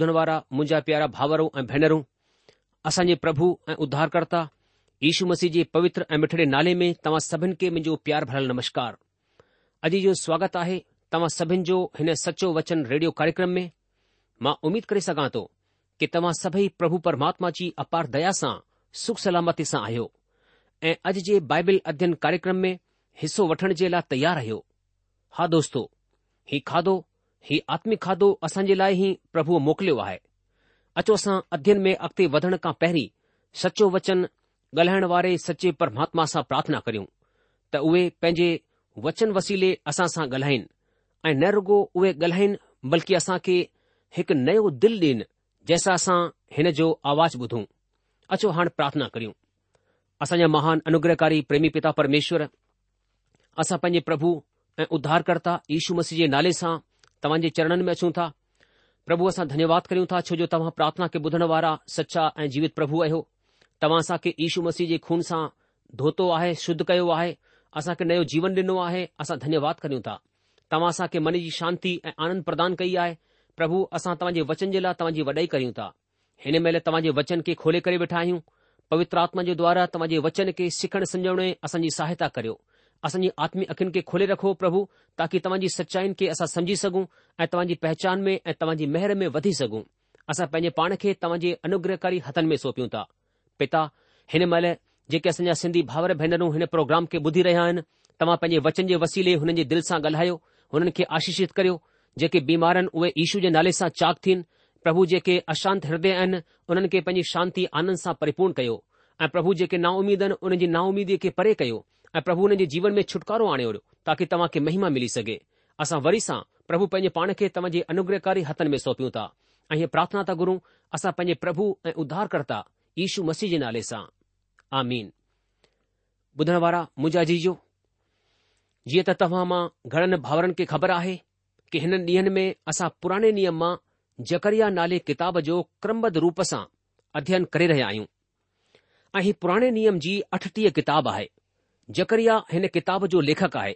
ॿुधण वारा मुंहिंजा प्यारा भाउरों ऐं भेनरूं असांजे प्रभु ऐं उद्धारकर्ता यीशू मसीह जे पवित्र ऐं मिठड़े नाले में तव्हां सभिनि खे मुंहिंजो प्यार भरियल नमस्कार अॼु जो स्वागत आहे तव्हां सभिनि जो हिन सचो वचन रेडियो कार्यक्रम में मां उमीद करे सघां थो कि तव्हां सभई प्रभु परमात्मा जी अपार दया सां सुख सलामती सां आहियो ऐं अॼु जे बाइबल अध्ययन कार्यक्रम में हिसो वठण जे लाइ तयार आहियो हा दोस्तो खाधो हीउ आत्मिक खाधो असां जे लाइ ई प्रभु मोकिलियो आहे अचो असां अध्यन में अॻिते वधण खां पहिरीं सचो वचन ॻाल्हाइण वारे सचे परमात्मा सां प्रार्थना करियूं त उहे पंहिंजे वचन वसीले असां सां ॻाल्हाइनि ऐं न रुॻो उहे ॻाल्हाइनि बल्कि असां खे हिकु नयो दिल ॾियनि जंहिंसां असां हिन जो आवाज़ ॿुधूं अचो हाणे प्रार्थना करियूं असांजा महान अनुग्रहकारी प्रेमी पिता परमेश्वर असां पंहिंजे प्रभु ऐं उद्धारकर्ता यीशू मसीह जे नाले सां तव्हां जे चरणन में अचूं था प्रभु असां धन्यवाद कयूं था छोजो तव्हां पार्थना के ॿुधण वारा सच्चा ऐ जीवित प्रभु आहियो तव्हां असांखे यशु मसीह जे खून सां धोतो आहे शुद्ध कयो आहे असां नयो जीवन डि॒नो आहे असां धन्यवाद करियूं था तव्हां असांखे मन जी शांती ऐ आनंद प्रदान कई आहे प्रभु असां तव्हां वचन जे ला तव्हां वॾाई करियूं था हिन महिल तव्हां वचन खे खोले करे वेठा आहियूं पवित्र आत्मा द्वारा तव्हांजे वचन के सिखण संञण ए असांजी सहायता करियो असांजी आत्मी अखियुनि खे खोले रखो प्रभु ताकी तव्हांजी सच्चाईनि खे असां समझी सघूं ऐं तव्हांजी पहचान में ऐ तव्हांजी मेहर में वधी सघूं असां पंहिंजे पाण खे तव्हां जे अनुग्रहकारी हथनि में सौंपियूं था पिता हिन महिल जेके असांजा सिंधी भाउर भेनरूं हिन प्रोग्राम खे ॿुधी रहिया आहिनि तव्हां पंहिंजे वचन जे वसीले हुननि जे दिलि सां ॻाल्हायो हुननि खे आशीषित करियो जेके बीमार आहिनि उहे ईशू जे नाले सां चाक थियनि प्रभु जेके अशांत हृदय आहिनि उन्हनि खे पंहिंजी शांती आनंद सां परिपूर्ण कयो ऐं प्रभु जेके नाउमीद आहिनि उन्हनि जी नाउमीदीअ खे परे कयो અ પ્રભુને જીવન મે છુટકારો આણે ઓર તાકી તમાકે મહિમા મિલી સકે આસા વરીસા પ્રભુ પન પાણે કે તમજી અનુગ્રહકારી હતન મે સોપી ઉતા આહી પ્રાર્થના તા ગુરુ આસા પન પ્રભુ ઉદ્ધાર કરતા ઈશુ મસીજ નાલે સા આમીન બુધન વારા મુજાજી જો જીએ તા તવા માં ઘડન ભાવરણ કે ખબર આહે કે હનન દીન મે આસા પુરાને નિયમ માં જકરિયા નાલે કિતાબ જો ક્રમબદ રૂપસા અધ્યયન કરી રહે આયુ આહી પુરાને નિયમ જી 88 કિતાબ આહે जकरिया हिन किताब जो लेखक आहे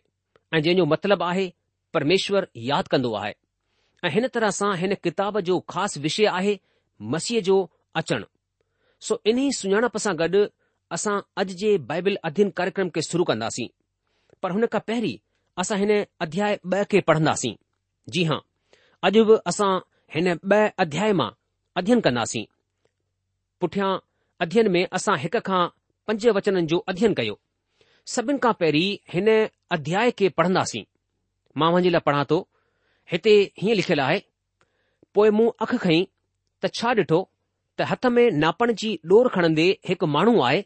ऐं जंहिं जो मतिलबु आहे परमेश्वर यादि कंदो आहे ऐं हिन तरह सां हिन किताब जो ख़ासि विषय आहे मसीह जो अचणु सो इन्ही सुञाणप सां गॾु असां अॼु जे बाइबिल अध्ययन कार्यक्रम खे शुरू कंदासीं पर हुन खां पहिरीं असां हिन अध्याय ॿ खे पढ़ंदासीं जी हां अॼु बि असां हिन ॿ अध्याय मां अध्ययन कंदासीं पुठियां अध्ययन में असां हिक खां पंज वचननि जो अध्ययन कयो सभिनि खां पहिरीं हिन अध्याय खे पढ़ंदासीं मां वञे लाइ पढ़ां थो हिते हीअं लिखियलु आहे पोइ मूं अखि खईं त छा ॾिठो त हथ में नापण जी डोर खणंदे हिकु माण्हू आहे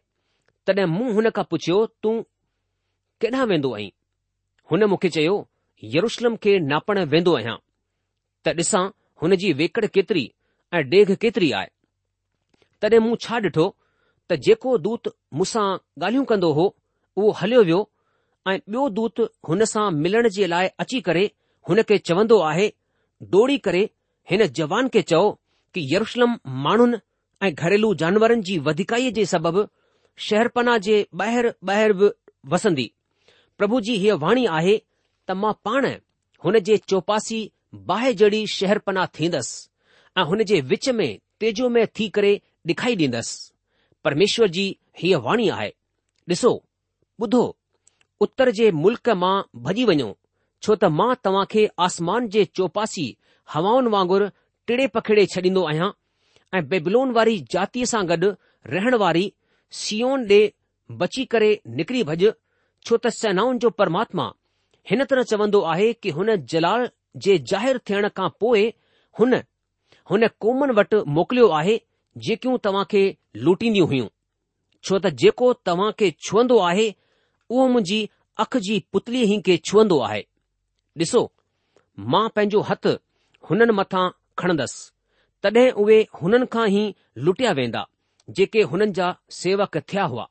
तॾहिं मूं हुन खां पुछियो तूं केॾां वेंदो आहीं हुन मूंखे चयो यरुशलम खे नापण वेंदो आहियां त ॾिसां हुन जी वेकड़ केतिरी ऐं डेघ केतिरी आहे तॾहिं मूं छा ॾिठो त जेको दूत मूंसां ॻाल्हियूं कंदो हो उहो हलियो वियो ऐं ॿियो दूत हुन सां मिलण जे लाइ अची करे हुन खे चवंदो आहे डोड़ी करे हिन जवान खे चओ कि यरुशलम माण्हुनि ऐं घरेलू जानवरनि जी वधिकाईअ जे सबबि शहरपना जे ॿाहिरि ॿाहिरि बि वसंदी प्रभु जी हीअ वाणी आहे त मां पाण हुन जे चौपासी बाहि जहिड़ी शहरपना थींदसि ऐं हुन जे विच में तेजो में थी करे ॾेखाई ॾींदसि परमेश्वर जी हीअ वाणी आहे ॾिसो ॿुधो उत्तर जे मुल्क़ मां भॼी वञो छो त मां तव्हां खे आसमान जे चौपासी हवाउनि वांगुरु टिड़े पखिड़े छॾींदो आहियां ऐं बेबलोन वारी जातीअ सां गॾु रहण वारी सीओन ॾे बची करे निकिरी भॼ छो त सेनाउनि जो परमात्मा हिन तरह चवंदो आहे कि हुन जलाल जे ज़ाहिरु थियण खां पोइ हुन हुन क़ौमनि वटि मोकिलियो आहे जेकियूं तव्हां खे लूटींदियूं हुयूं छो त जेको तव्हां खे छुहंदो आहे उहो मुंहिंजी अख जी पुतलीअ ई खे छुहंदो आहे ॾिसो मां पंहिंजो हथु हुननि मथां खणंदसि तॾहिं उहे हुननि खां ई लुटिया वेंदा जेके हुननि जा सेवक थिया हुआ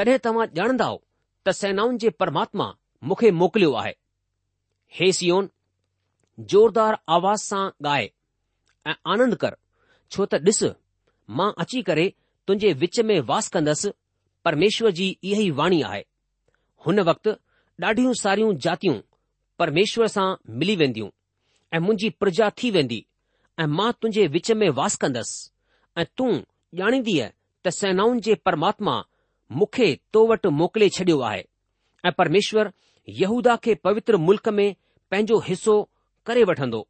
तॾहिं तव्हां ॼाणंदव त सेनाउनि जे परमात्मा मूंखे मोकिलियो आहे हे सियोन जोरदार आवाज़ सां ॻाए ऐं आनंद कर छो त ॾिस मां अची करे तुंहिंजे विच में वास कंदसि પરમેશ્વરજી યહી વાણી આય હન વક્ત ડાઢિયો સારીઓ જાતિઓ પરમેશ્વર સા મિલી વેંદીઓ એ મુંજી પ્રજા થી વેંદી એ માં તુંજે وچ મે વાસ કંદસ એ તું જાની દી હે તસનાઉં જે પરમાત્મા મુખે તોવટ મોકલે છડ્યો આય એ પરમેશ્વર યહુદા કે પવિત્ર મુલક મે પંજો હિસ્સો કરે વઠંદો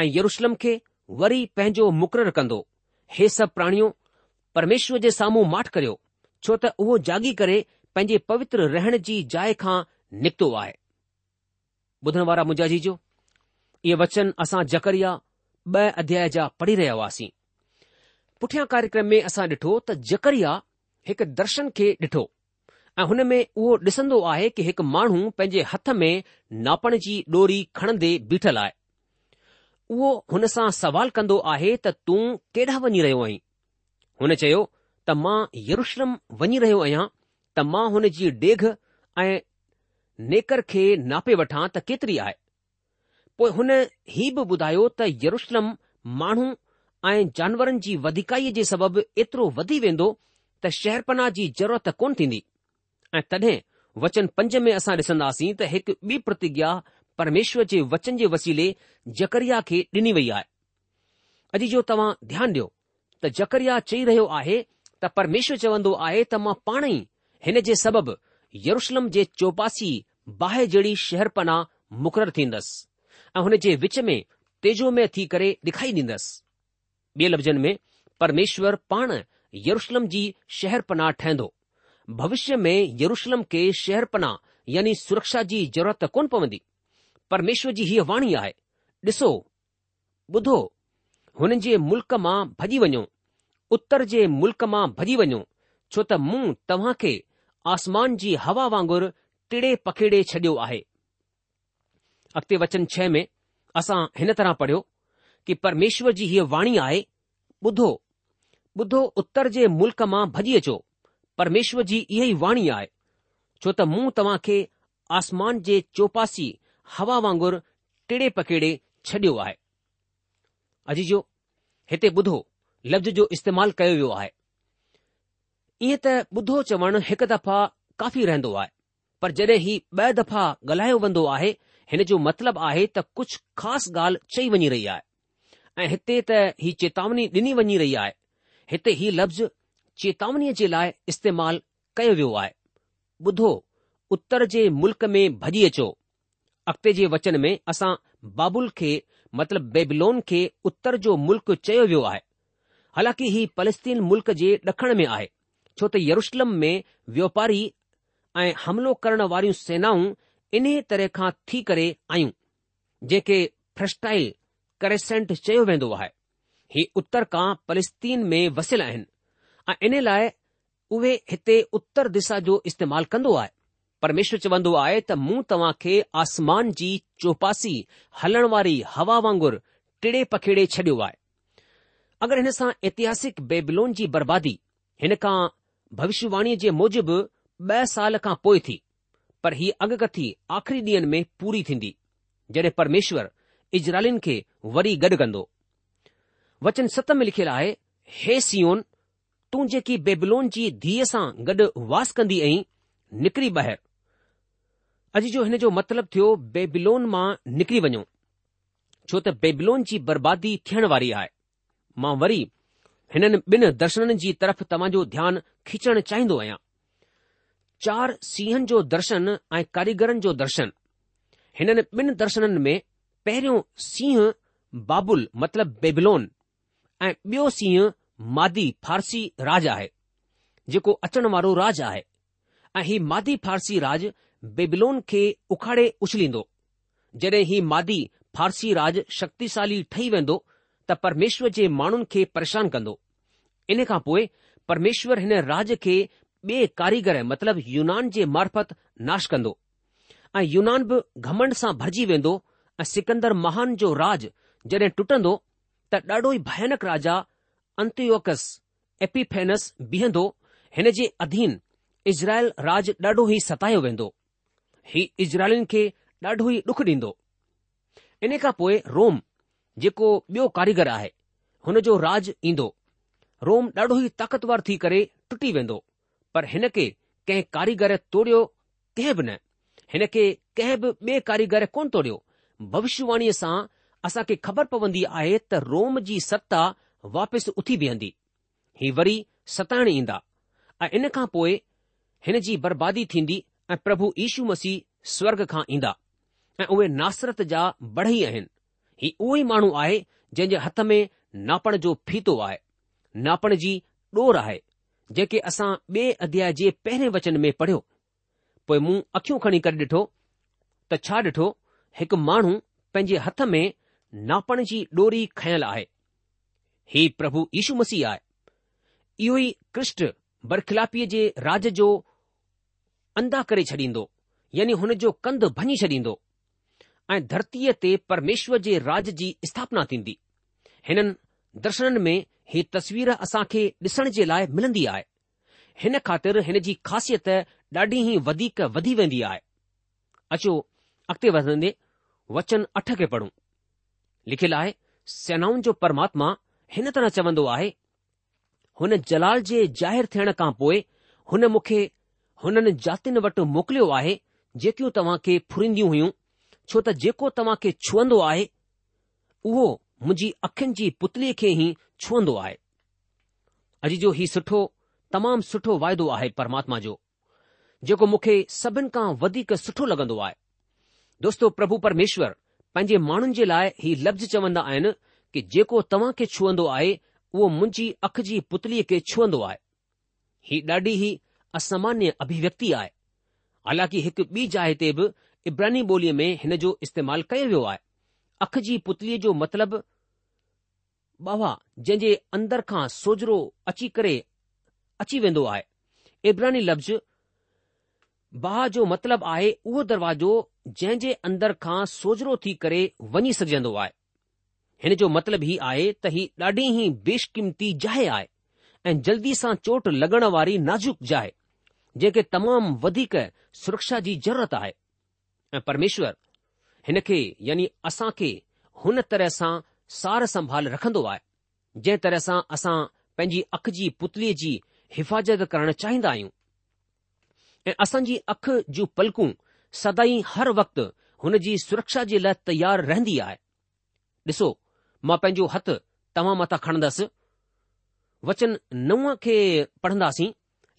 એ યરુશલમ કે વરી પંજો મુકરર કંદો હે સબ પ્રાણીઓ પરમેશ્વર જે સામું માટ કર્યો छो त उहो जागी करे पंहिंजे पवित्र रहण जी जाइ खां निकितो आहे ॿुधण वारा मुंहिंजा जीजो इहे वचन असां जकरिया ॿ अध्याय जा पढ़ी रहिया हुआसीं पुठियां कार्यक्रम में असां ॾिठो त जकरिया हिकु दर्शन खे ॾिठो ऐं हुन में उहो ॾिसंदो आहे कि हिकु माण्हू पंहिंजे हथ में नापण जी डोरी खणंदे बीठल आहे उहो हुन सां सवाल कंदो आहे त तूं केॾा वञी रहियो आहीं हुन चयो त मां यरुशलम वञी रहियो आहियां त मां हुन जी डेघ ऐं नेकर खे नापे वठां त केतिरी आहे पोइ हुन ही बि ॿुधायो त यरुशलम माण्हू ऐं जानवरनि जी वधिकाईअ जे सबबु एतिरो वधी वेंदो त शहरपना जी ज़रूरत कोन थींदी ऐं तॾहिं वचन पंज में असां ॾिसंदासीं त हिकु ॿी प्रतिज्ञा परमेश्वर जे वचन जे वसीले जकरिया खे ॾिनी वई आहे अॼु जो तव्हां ध्यानु ॾियो त जकरिया चई रहियो आहे त परमेश्वर चवंदो आहे त मां पाण ई हिन जे सबबि यरुशलम जे चौपासी बाहि जहिड़ी शहरपनाह मुक़ररु थींदसि ऐं हुन जे विच में तेजो में थी करे ॾेखाई ॾींदसि ॿिए लफ़्ज़नि में परमेश्वर पाण यरुशलम जी शहरपना ठहिंदो भविष्य में यरुशलम खे शहरपनाह यानी सुरक्षा जी ज़रूरत कोन पवंदी परमेश्वर जी हीअ वाणी आहे ॾिसो ॿुधो हुननि जे मुल्क़ मां भॼी वञो ઉત્તર જે મુલક માં ભજી વણું છો તા મુ તવા કે આસમાન જી હવા વાંગુર ટિડે પકેડે છડ્યો આહે અકતે વચન 6 મે અસા હેન તરહ પઢ્યો કે પરમેશ્વર જી હી વાણી આય બધો બધો ઉત્તર જે મુલક માં ભજી જો પરમેશ્વર જી યહી વાણી આય છો તા મુ તવા કે આસમાન જે 84 હવા વાંગુર ટિડે પકેડે છડ્યો આહે અજી જો હેતે બધો लफ़्ज़ जो इस्तेमालु कयो वियो आहे ईअं त ॿुधो चवणु हिकु दफ़ा काफ़ी रहंदो आहे पर जॾहिं ही ॿ दफ़ा ॻाल्हायो वेंदो आहे हिन जो मतिलबु आहे त कुझु ख़ासि ॻाल्हि चई वञी रही आहे ऐं हिते त ही चेतावनी ॾिनी वञी रही आहे हिते ही लफ़्ज़ चेतावनीअ जे लाइ इस्तेमालु कयो वियो आहे ॿुधो उत्तर जे मुल्क़ में भॼी अचो अॻिते जे वचन में असां बाबुल खे मतिलबु बेबिलोन खे उत्तर जो मुल्क़ चयो वियो आहे हालांकि ही फलस्तीन मुल्क़ जे ॾखण में आहे छो त यरुशलम में व्यापारी ऐं हमिलो करण वारियूं सेनाऊं इन तरह खां थी करे आयूं जेके फ्रेस्टाइल करेसेंट चयो वेंदो आहे ही उत्तर खां फलस्तीन में वसियल आहिनि ऐं इन लाइ उहे हिते उत्तर दिशा जो इस्तेमालु कंदो आहे परमेश्वर चवंदो आहे त मूं तव्हां खे आसमान जी चौपासी हलण वारी हवा वांगुर टिड़े पखेड़े छडि॒यो आहे अगरि हिन सां एतिहासिक बेबिलोन जी बर्बादी हिन खां भविष्यवाणीअ जे मूजिबि ब साल खां पोइ थी पर ही अगकथी आख़िरी ॾींहनि में पूरी थींदी जॾहिं परमेश्वर इजरालिन खे वरी गॾु कंदो वचन सत में लिखियलु आहे हे सीओन तूं जेकी बेबिलोन जी धीअ सां गॾु वास कंदी आई निकिरी ॿाहिरि अॼु जो हिन जो मतिलबु थियो बेबिलोन मां निकिरी वञो छो त बेबिलोन जी बर्बादी थियण वारी आहे मां वरी हिननि ॿिन दर्शननि जी तरफ़ तव्हांजो ध्यानु खिचण चाहींदो आहियां चार सिंहनि जो दर्शन ऐं कारीगरनि जो दर्शन हिननि ॿिनि दर्शननि में पहिरियों सिंह बाबुल मतिलब बेबिलोन ऐं ॿियो सिंह मादी फारसी राज आहे जेको अचण वारो राज आहे ऐं ही मादी फारसी राज बेबलोन खे उखाड़े उछलींदो जॾहिं जड॒हिं मादी फारसी राज शक्तिशाली ठही वेंदो त परमेश्वर जे माण्हुनि खे परेशान कंदो इन खां पोइ परमेश्वर हिन राज खे ॿिए कारीगर मतिलब यूनान जे मार्फत नाश कंदो ऐं यूनान बि घमंड सां भरिजी वेंदो ऐं सिकंदर महान जो राज जॾहिं टुटंदो त ॾाढो ई भयानक राजा अंत्योकस एपीफेनस बीहंदो हिन जे अधीन इज़राइल राज ॾाढो ई सतायो वेंदो ही इज़राइलन खे ॾाढो ई डुख ॾींदो इन खां पोइ रोम जेको ॿियो कारीगर आहे हुन जो राज ईंदो रोम ॾाढो ई ताकतवर थी करे टुटी वेंदो पर हिन खे कंहिं कारीगर तोड़ियो कंहिं बि न हिन खे कंहिं बि ॿिए कारीगर कोन तोड़ियो भविष्यवाणीअ सां असांखे ख़बर पवंदी आहे त रोम जी सत्ता वापसि उथी बीहंदी ही वरी सताइण ईंदा ऐं इन खां पोइ हिन जी बर्बादी थींदी ऐं प्रभु यीशू मसीह स्वर्ग खां ईंदा ऐं उहे नासरत जा बढ़ई आहिनि ही उहो ई माण्हू आहे जंहिं जे हथ में नापण जो फीतो आहे नापण जी डोर आहे जेके असां ॿिए अध्याय जे पहिरें वचन में पढ़ियो पोइ मूं अख़ियूं खणी करे ॾिठो त छा ॾिठो हिकु माण्हू पंहिंजे हथ में नापण जी डोरी खयल आहे ही प्रभु यीशू मसीह आहे इहो ई कृष्ट बरखिलापीअ जे राज जो अंदा करे छॾींदो यानी हुन जो कंद भञी छॾींदो ऐं धरतीअ ते परमेश्वर जे राज जी स्थापना थींदी हिननि दर्शननि में हीअ तस्वीर असां खे ॾिसण जे लाइ मिलंदी आहे हिन ख़ातिर हिन जी ख़ासियत ॾाढी ई वधीक वधी वेंदी आहे अचो अॻिते वधंदे वचन अठ खे पढ़ूं लिखियलु आहे सेनाउनि जो परमात्मा हिन तरह चवंदो आहे हुन जलाल जे ज़ाहिरु थियण खां पोइ हुन मूंखे हुननि जातियुनि वटि मोकिलियो आहे जेकियूं तव्हां खे फुरींदियूं हुयूं छो त जेको तव्हां खे छूहंदो आहे उहो मुंहिंजी अखियुनि जी पुतलीअ खे ई छूहंदो आहे अॼु जो हीउ सुठो तमामु सुठो वाइदो आहे परमात्मा जो जेको मूंखे सभिनि खां वधीक सुठो लॻंदो आहे दोस्तो प्रभु परमेश्वर पंहिंजे माण्हुनि जे लाइ हीउ लफ़्ज़ चवंदा आहिनि कि जेको तव्हां खे छूहंदो आहे उहो मुंहिंजी अख जी पुतलीअ खे छूहंदो आहे ही ॾाढी ई असामान्य अभिव्यक्ति आहे हालांकि हिकु ॿी जाइ ते बि इब्रानी ॿोलीअ में हिन जो इस्तेमालु कयो वियो आहे अख जी पुतलीअ जो मतिलबु बहा जंहिं जे अंदर खां सोजरो अची करे अची वेंदो आहे इब्रानी लफ़्ज़ बाह जो मतिलबु आहे उहो दरवाजो जंहिं जे अंदर खां सोजरो थी करे वञी सघजंदो आहे हिन जो मतिलबु हीउ आहे त ही ॾाढी ई बेशकीमती जाइ आहे ऐं जल्दी सां चोट लॻण वारी नाज़ुक जाइ जेके तमामु वधीक सुरक्षा जी ज़रूरत आहे ऐं परमेश्वर हिन खे यानी असां खे हुन तरह सां सार संभाल रखंदो आहे जंहिं तरह सां असां पंहिंजी अख जी पुतलीअ जी हिफ़ाज़त करणु चाहींदा आहियूं ऐं असांजी अख जूं पलकूं सदाई हर वक़्तु हुन जी सुरक्षा जे लाइ तयार रहंदी आहे ॾिसो मां पंहिंजो हथ तव्हां मथां खणंदसि वचन नव खे पढ़ंदासीं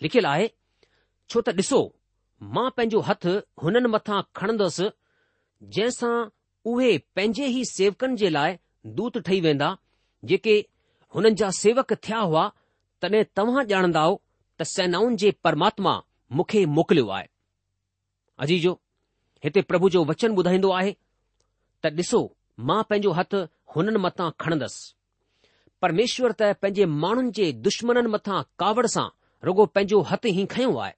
लिखियलु आहे छो त ॾिसो मां पंहिंजो हथ हुननि मथां खणंदुसि जंहिंसां उहे पंहिंजे ई सेवकनि जे लाइ दूत ठही वेंदा जेके हुननि जा सेवक थिया हुआ तॾहिं तव्हां ॼाणंदा त सेनाउनि जे परमात्मा मूंखे मोकिलियो आहे अजीजो हिते प्रभु जो वचन ॿुधाईंदो आहे त ॾिसो मां पंहिंजो हथ हुननि मथां खणंदुसि परमेश्वर त पंहिंजे माण्हुनि जे दुश्मननि मथां कावड़ सां रुगो पंहिंजो हथ ई खयों आहे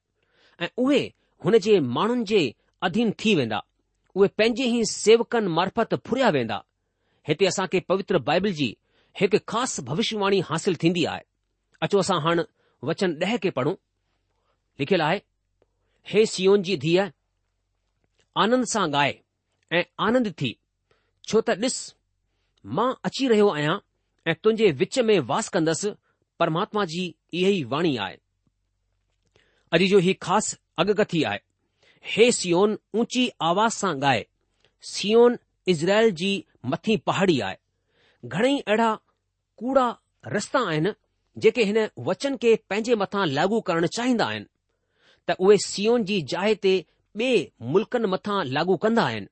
ऐं उहे हुन जे माण्हुनि जे अधीन थी वेंदा उहे पंहिंजे ई सेवकनि मार्फत फुरिया वेंदा हिते असां खे पवित्र बाइबल जी हिकु ख़ासि भविष्यवाणी हासिल थींदी आहे अचो असां हाणे वचन ॾह खे पढ़ूं लिखियलु आहे हे सियोन जी धीअ आनंद सां ॻाए ऐं आनंद थी छो त ॾिस मां अची रहियो आहियां ऐं तुंहिंजे विच में वास कंदसि परमात्मा जी इहा ई वाणी आहे अॼु जो ही ख़ासि अॻकथी आहे हे सियोन ऊची आवाज़ सां ॻाए सियोन इज़राइल जी मथी पहाड़ी आहे घणेई अहिड़ा कूड़ा रस्ता आहिनि जेके हिन वचन खे पंहिंजे मथां लागू करणु चाहींदा आहिनि त उहे सियोन जी जाइ ते ॿिए मुल्कनि मथां लागू कंदा आहिनि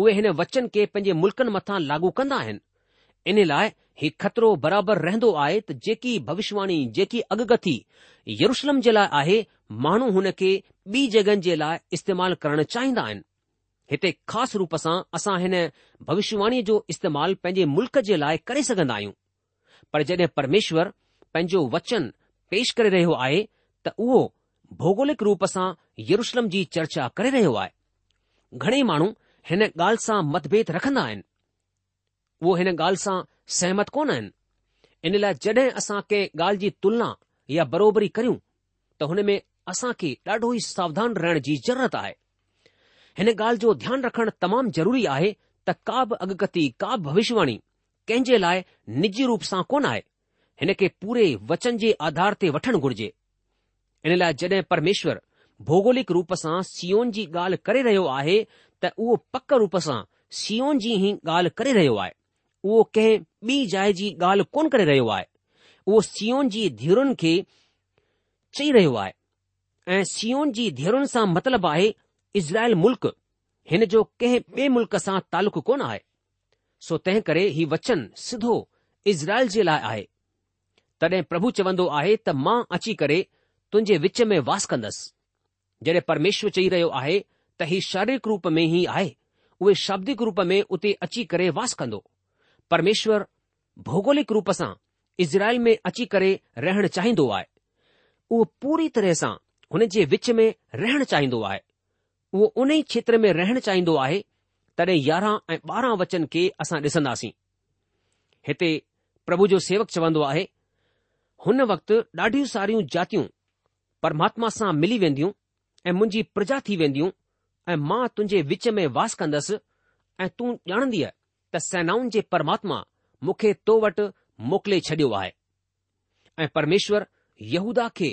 उहे हिन वचन खे पंहिंजे मुल्कनि मथां लागू कंदा आहिनि इन लाइ ही खतरो बराबरि रहंदो आहे त जेकी भविष्यवाणी जेकी अगगथी यरुशलम जे लाइ आहे माण्हू हुन खे ॿी जॻहियुनि जे लाइ इस्तेमालु करणु चाहींदा आहिनि हिते ख़ासि रूप सां असां हिन भविष्यवाणीअ जो इस्तेमालु पंहिंजे मुल्क़ जे लाइ करे सघंदा आहियूं पर जॾहिं परमेश्वर पंहिंजो वचन पेश करे रहियो आहे त उहो भौगोलिक रूप सां यरुशलम जी चर्चा करे रहियो आहे घणेई माण्हू हिन ॻाल्हि सां मतभेद रखंदा आहिनि उहो हिन ॻाल्हि सां सहमत कोन आहिनि इन लाइ जॾहिं असां कंहिं ॻाल्हि जी तुलना या बराबरी करियूं त हुन में असां खे ॾाढो ई सावधान रहण जी ज़रूरत आहे हिन ॻाल्हि जो ध्यानु रखणु तमामु ज़रूरी आहे त का बि अॻकथी का बि भविष्यवाणी कंहिंजे लाइ निजी रूप सां कोन आहे हिन खे पूरे वचन जे आधार ते वठणु घुर्जे इन लाइ जड॒ परमेश्वर भौगोलिक रूप सां सीओन जी ॻाल्हि करे रहियो आहे त उहो पक रूप सां सीओन जी ई ॻाल्हि करे रहियो आहे उहो कंहिं ॿी जाइ जी ॻाल्हि कोन करे रहियो आहे उहो सीओन जी धीअरुनि खे चई रहियो आहे ऐं सीओन जी धीअरुनि सां मतिलबु आहे इज़राइल मुल्क़ हिन जो कंहिं ॿिए मुल्क़ सां तालुक़ कोन आहे सो तंहिं करे हीउ वचन सिधो इज़राइल जे लाइ आहे तॾहिं प्रभु चवंदो आहे त मां अची करे तुंहिंजे विच में वास कंदसि जॾहिं परमेश्वर चई रहियो आहे त हीउ शारीरिक रूप में ई आहे उहे शाब्दिक रूप में उते अची करे वास कंदो परमेश्वर भौगोलिक रूप सां इज़राइल में अची करे रहण चाहींदो आहे उहो पूरी तरह सां हुन जे विच में रहणु चाहींदो आहे उहो उन ई क्षेत्र में रहण चाहींदो आहे तॾहिं यारहं ऐं ॿारहं वचन खे असां ॾिसंदासीं हिते प्रभु जो सेवक चवंदो आहे हुन वक़्त ॾाढियूं सारियूं जातियूं परमात्मा सां मिली वेंदियूं ऐं मुंहिंजी प्रजा थी वेंदियूं ऐं मां तुंजे विच में वास कंदसि ऐं तूं ॼाणंदीएं त सेनाउनि जे परमात्मा मूंखे तो वटि मोकिले छडि॒यो आहे ऐं परमेश्वर यहूदा खे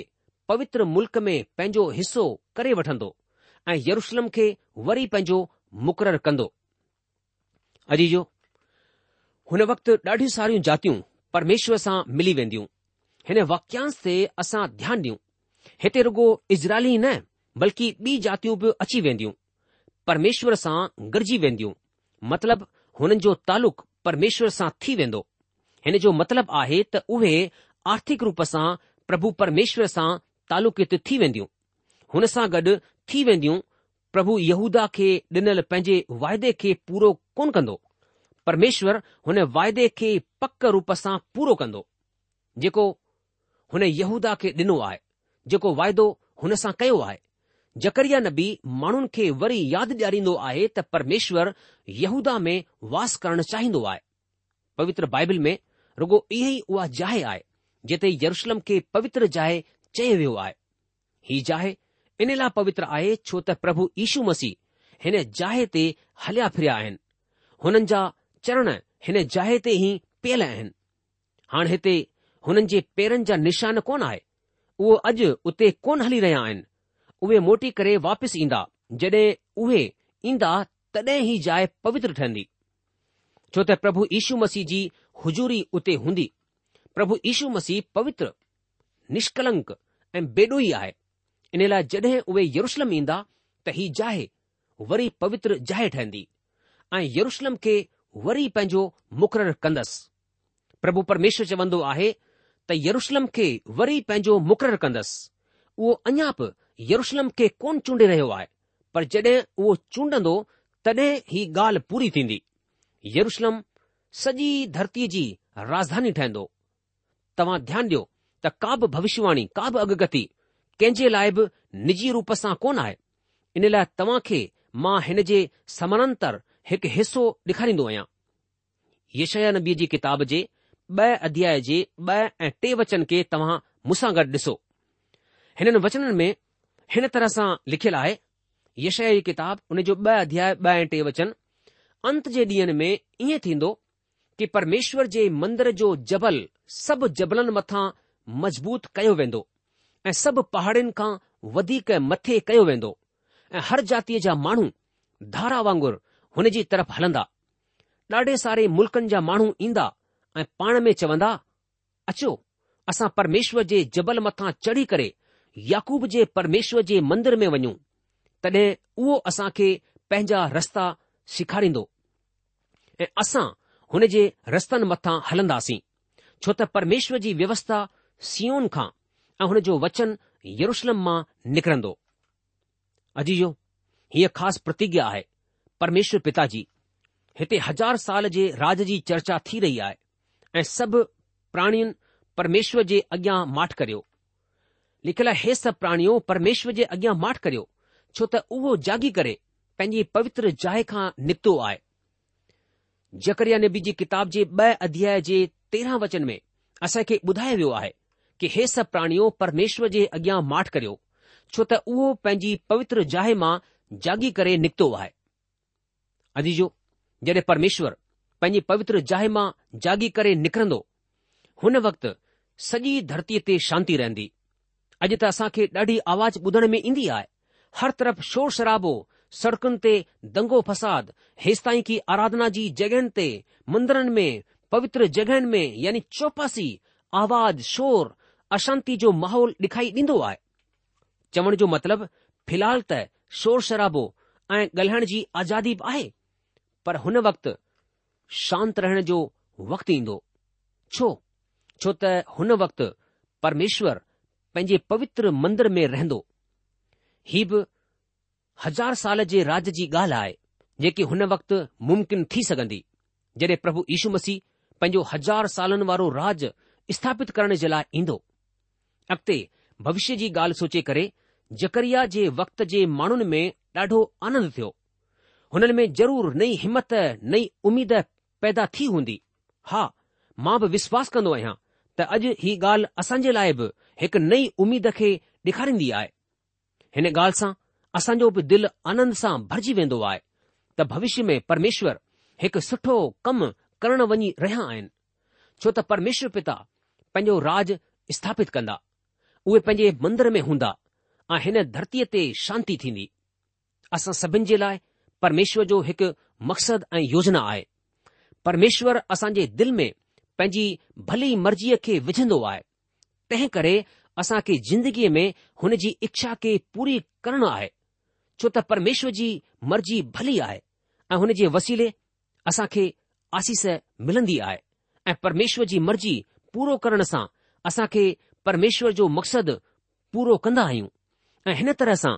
पवित्र मुल्क़ में पंहिंजो हिसो करे वठंदो ऐं यरूशलम खे वरी पंहिंजो मुक़ररु कंदो अजीजो हुन वक़्तु ॾाढियूं सारियूं जातियूं परमेश्वर सां मिली वेंदियूं हिन वाक्यांश ते असां ध्यानु ॾियूं हिते रुॻो इज़राइली न बल्कि ॿी जातियूं बि अची वेंदियूं परमेश्वर सां गॾिजी वेंदियूं मतिलबु हुननि जो तालुक़ु परमेश्वर सां थी वेंदो हिन जो मतिलब आहे त उहे आर्थिक रूप सां प्रभु परमेश्वर सां तालुकित थी वेंदियूं हुन सां गॾु थी वेंदियूं प्रभु यहूदा खे डि॒नलु पंहिंजे वाइदे खे पूरो कोन कंदो परमेश्वरु हुन वाइदे खे पक रूप सां पूरो कंदो जेको हुन यहूदा खे डि॒नो आहे जेको वाइदो हुन सां कयो आहे जकरिया नबी माण्हुनि खे वरी यादि ॾियारींदो आहे त परमेश्वर यूदा में वास करणु चाहींदो आहे पवित्र बाइबिल में रुगो इहा ई उहा जाइ आहे जिते यरुशलम खे पवित्र जाइ चयो वियो आहे ही जाइ इन लाइ पवित्र आहे छो त प्रभु यीशू मसीह हिन जाए ते हलिया फिरिया आहिनि हुननि जा चरण हिन जाए ते ई पियल आहिनि हाणे हिते हुननि जे पेरनि जा निशान कोन आहे उहो अॼु उते हली रहिया आहिनि उहे मोटी करे वापसि ईंदा जॾहिं उहे ईंदा तॾहिं ई जाइ पवित्र ठहंदी छो त प्रभु यीशू मसीह जी हुजूरी उते हूंदी प्रभु यीशू मसीह पवित्र निष्कलंक ऐं बेडोई आहे इन लाइ जॾहिं उहे यरुशलम ईंदा त ही जाइ वरी पवित्र जाइ ठहंदी ऐं यरुशलम खे वरी पंहिंजो मुक़ररु कंदसि प्रभु परमेश्वर चवंदो आहे त यरुूशलम खे वरी पंहिंजो मुक़ररु कंदसि उहो अञा बि यरुशलम खे कोन चूंडे रहियो आहे पर जड॒हिं उहो चूंडंदो तॾहिं ही ॻाल्हि पूरी थींदी यरुशलम सॼी धरतीअ जी राजधानी ठहिंदो तव्हां ध्यानु ॾियो त का बि भविष्यवाणी का बि अगगती कंहिंजे लाइ बि निजी रूप सां कोन आहे इन लाइ तव्हां खे मां हिन जे समानांतर हिकु हिसो ॾेखारींदो आहियां यशया नबीअ जी किताब जे ब॒ अध्याय जे ब॒ ऐं टे वचन खे तव्हां मूंसां गॾु ॾिसो हिननि वचननि में हिन तरह सां लिखियलु आहे यशय जी किताब हुन जो ॿ अध्याय ॿ ऐं टे वचन अंत जे ॾींहनि में ईअं थींदो कि परमेश्वर जे मंदर जो जबल सभु जबलनि मथां मज़बूत कयो वेंदो ऐं सभु पहाड़िन खां वधीक मथे कयो वेंदो ऐं हर जातीअ जा माण्हू धारा वांगुरु हुन जी तरफ़ हलंदा ॾाढे सारे मुल्कनि जा माण्हू ईंदा ऐं पाण में चवंदा अचो असां परमेश्वर जे जबल मथां चढ़ी करे याकूब जे परमेश्वर जे मंदिर में वञूं तॾहिं उहो असां खे पंहिंजा रस्ता सेखारींदो ऐं असां हुन जे रस्तनि मथां हलंदासीं छो त परमेश्वर जी व्यवस्था सीऊन खां ऐं हुन जो वचन यरुशलम मां निकिरंदो अजी जो हीअ ख़ासि प्रतिज्ञा आहे परमेश्वर पिता जी हिते हज़ार साल जे राज जी चर्चा थी रही आहे ऐं सभु प्राणियुनि परमेश्वर जे अॻियां माठ करियो लिखियलु हे सभु प्राणियो परमेश्वर जे अॻियां माठ करियो छो त उहो जागी करे पंहिंजी पवित्र जाइ खां निपतो आहे जकरया नबी जी किताब जे ब॒ अध्याय जे तेरहां वचन में असां ॿुधायो वियो आहे कि हे सभु प्राणियो परमेश्वर जे अॻियां माठ करियो छो त उहो पंहिंजी पवित्र जाइ मां जागी करे निपतो आहे अदीजो जडे॒ परमेश्वरु पंहिंजी पवित्र जाइ मां जागी करे निकिरंदो हुन वक़्ति सॼी धरतीअ ते शांती रहंदी अॼु त असांखे ॾाढी आवाज़ ॿुधण में ईंदी आहे हर तरफ़ शोर शराबो सड़कुनि ते दंगो फसाद हेस की आराधना जी जगहिन ते मंदरनि में पवित्र जगहनि में यानी चौपासी आवाज़ शोर अशांती जो माहौल ॾिखाई ॾींदो आहे चवण जो मतिलबु फ़िलहालु त शोर शराबो ऐं ॻाल्हाइण जी आज़ादी बि आहे पर हुन वक़्तु शांत रहण जो वक़्त ईंदो छो छो त हुन वक़्तमेश्वर पंहिंजे पवित्र मंदर में रहंदो ही बि हज़ार साल जे राज जी ॻाल्हि आहे जेकी हुन वक़्तु मुमकिन थी सघंदी जॾहिं प्रभु यीशू मसीह पंहिंजो हज़ार सालनि वारो राज स्थापित करण जे लाइ ईंदो अॻिते भविष्य जी ॻाल्हि सोचे करे जकरिया जे वक़्त जे माण्हुनि में ॾाढो आनंद थियो हुननि में ज़रूर नई हिमत नई उमेद पैदा थी हूंदी हा मां बि विश्वास कंदो आहियां त अॼु ही ॻाल्हि असांजे लाइ बि हिकु नई उमीद खे ॾेखारींदी आहे हिन ॻाल्हि सां असांजो बि दिलि आनंद सां भरिजी वेंदो आहे त भविष्य में परमेश्वर हिकु सुठो कमु करण वञी रहिया आहिनि छो त परमेश्वर पिता पंहिंजो राज स्थापित कंदा उहे पंहिंजे मंदर में हूंदा ऐं हिन धरतीअ ते शांती थींदी असां सभिनि जे लाइ परमेश्वर जो हिकु मक़्सदु ऐं योजना आहे परमेश्वर असांजे दिलि में पंहिंजी भली मर्ज़ीअ खे विझंदो आहे तंहिं करे असां खे जिंदगीअ में हुन जी इच्छा खे पूरी करणु आहे छो त परमेश्वर जी मर्ज़ी भली आहे ऐं हुन जे वसीले असां खे आसीस मिलंदी आहे ऐं परमेश्वर जी मर्ज़ी पूरो करण सां असां खे परमेश्वर जो मक़सदु पूरो कंदा आहियूं ऐं हिन तरह सां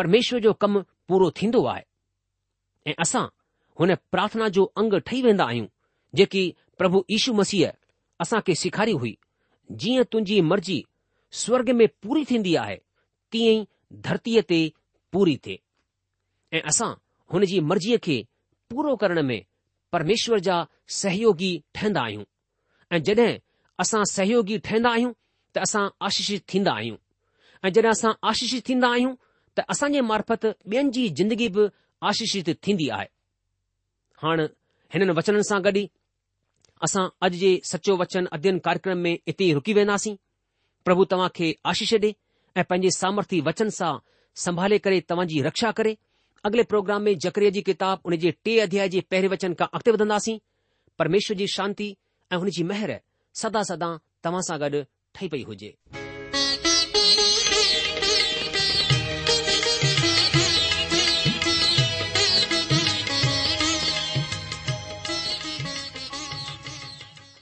परमेश्वर जो कमु पूरो थींदो आहे ऐं असां हुन प्रार्थना जो अंग ठही वेंदा आहियूं जेकी प्रभु यीशू मसीह असां खे सेखारी हुई जीअं तुंहिंजी मर्ज़ी स्वर्ग में पूरी थींदी आहे तीअं ई धरतीअ ते पूरी थिए ऐं असां हुन जी मर्ज़ीअ खे पूरो करण में परमेश्वर जा सहयोगी ठहंदा आहियूं ऐं जॾहिं असां सहयोगी ठहंदा आहियूं त असां आशीषित थींदा आहियूं ऐं जॾहिं असां आशीषित थींदा आहियूं त असांजे मार्फत ॿियनि जी ज़िंदगी बि आशीषित थींदी आहे हाणे हिननि वचननि सां गॾु ई असां अॼु जे सचो वचन अध्ययन कार्यक्रम में इते ई रूकी वेन्दासीं प्रभु तव्हां खे आशीष ॾे ऐं पंहिंजे सामर्थ्य वचन सां संभाले करे तव्हां जी रक्षा करे अॻिले प्रोग्राम में जक्रेय जी किताब उन जे टे अध्याय जे पहिरें वचन खां अॻिते वधंदासीं परमेश्वर जी शांती ऐं हुनजी मेहर सदा सदा तव्हां सां गॾु ठही पई हुजे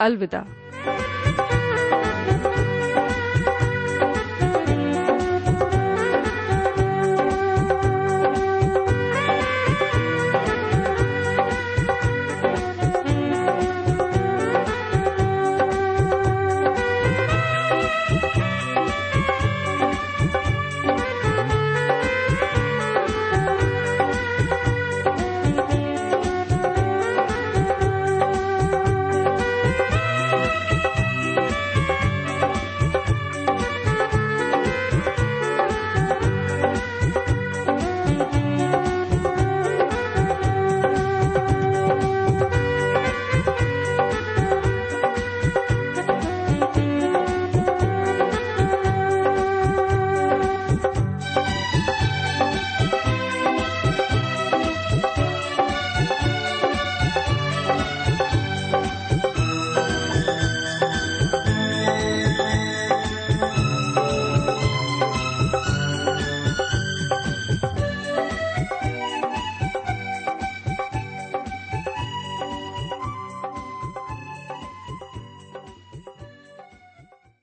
अलविदा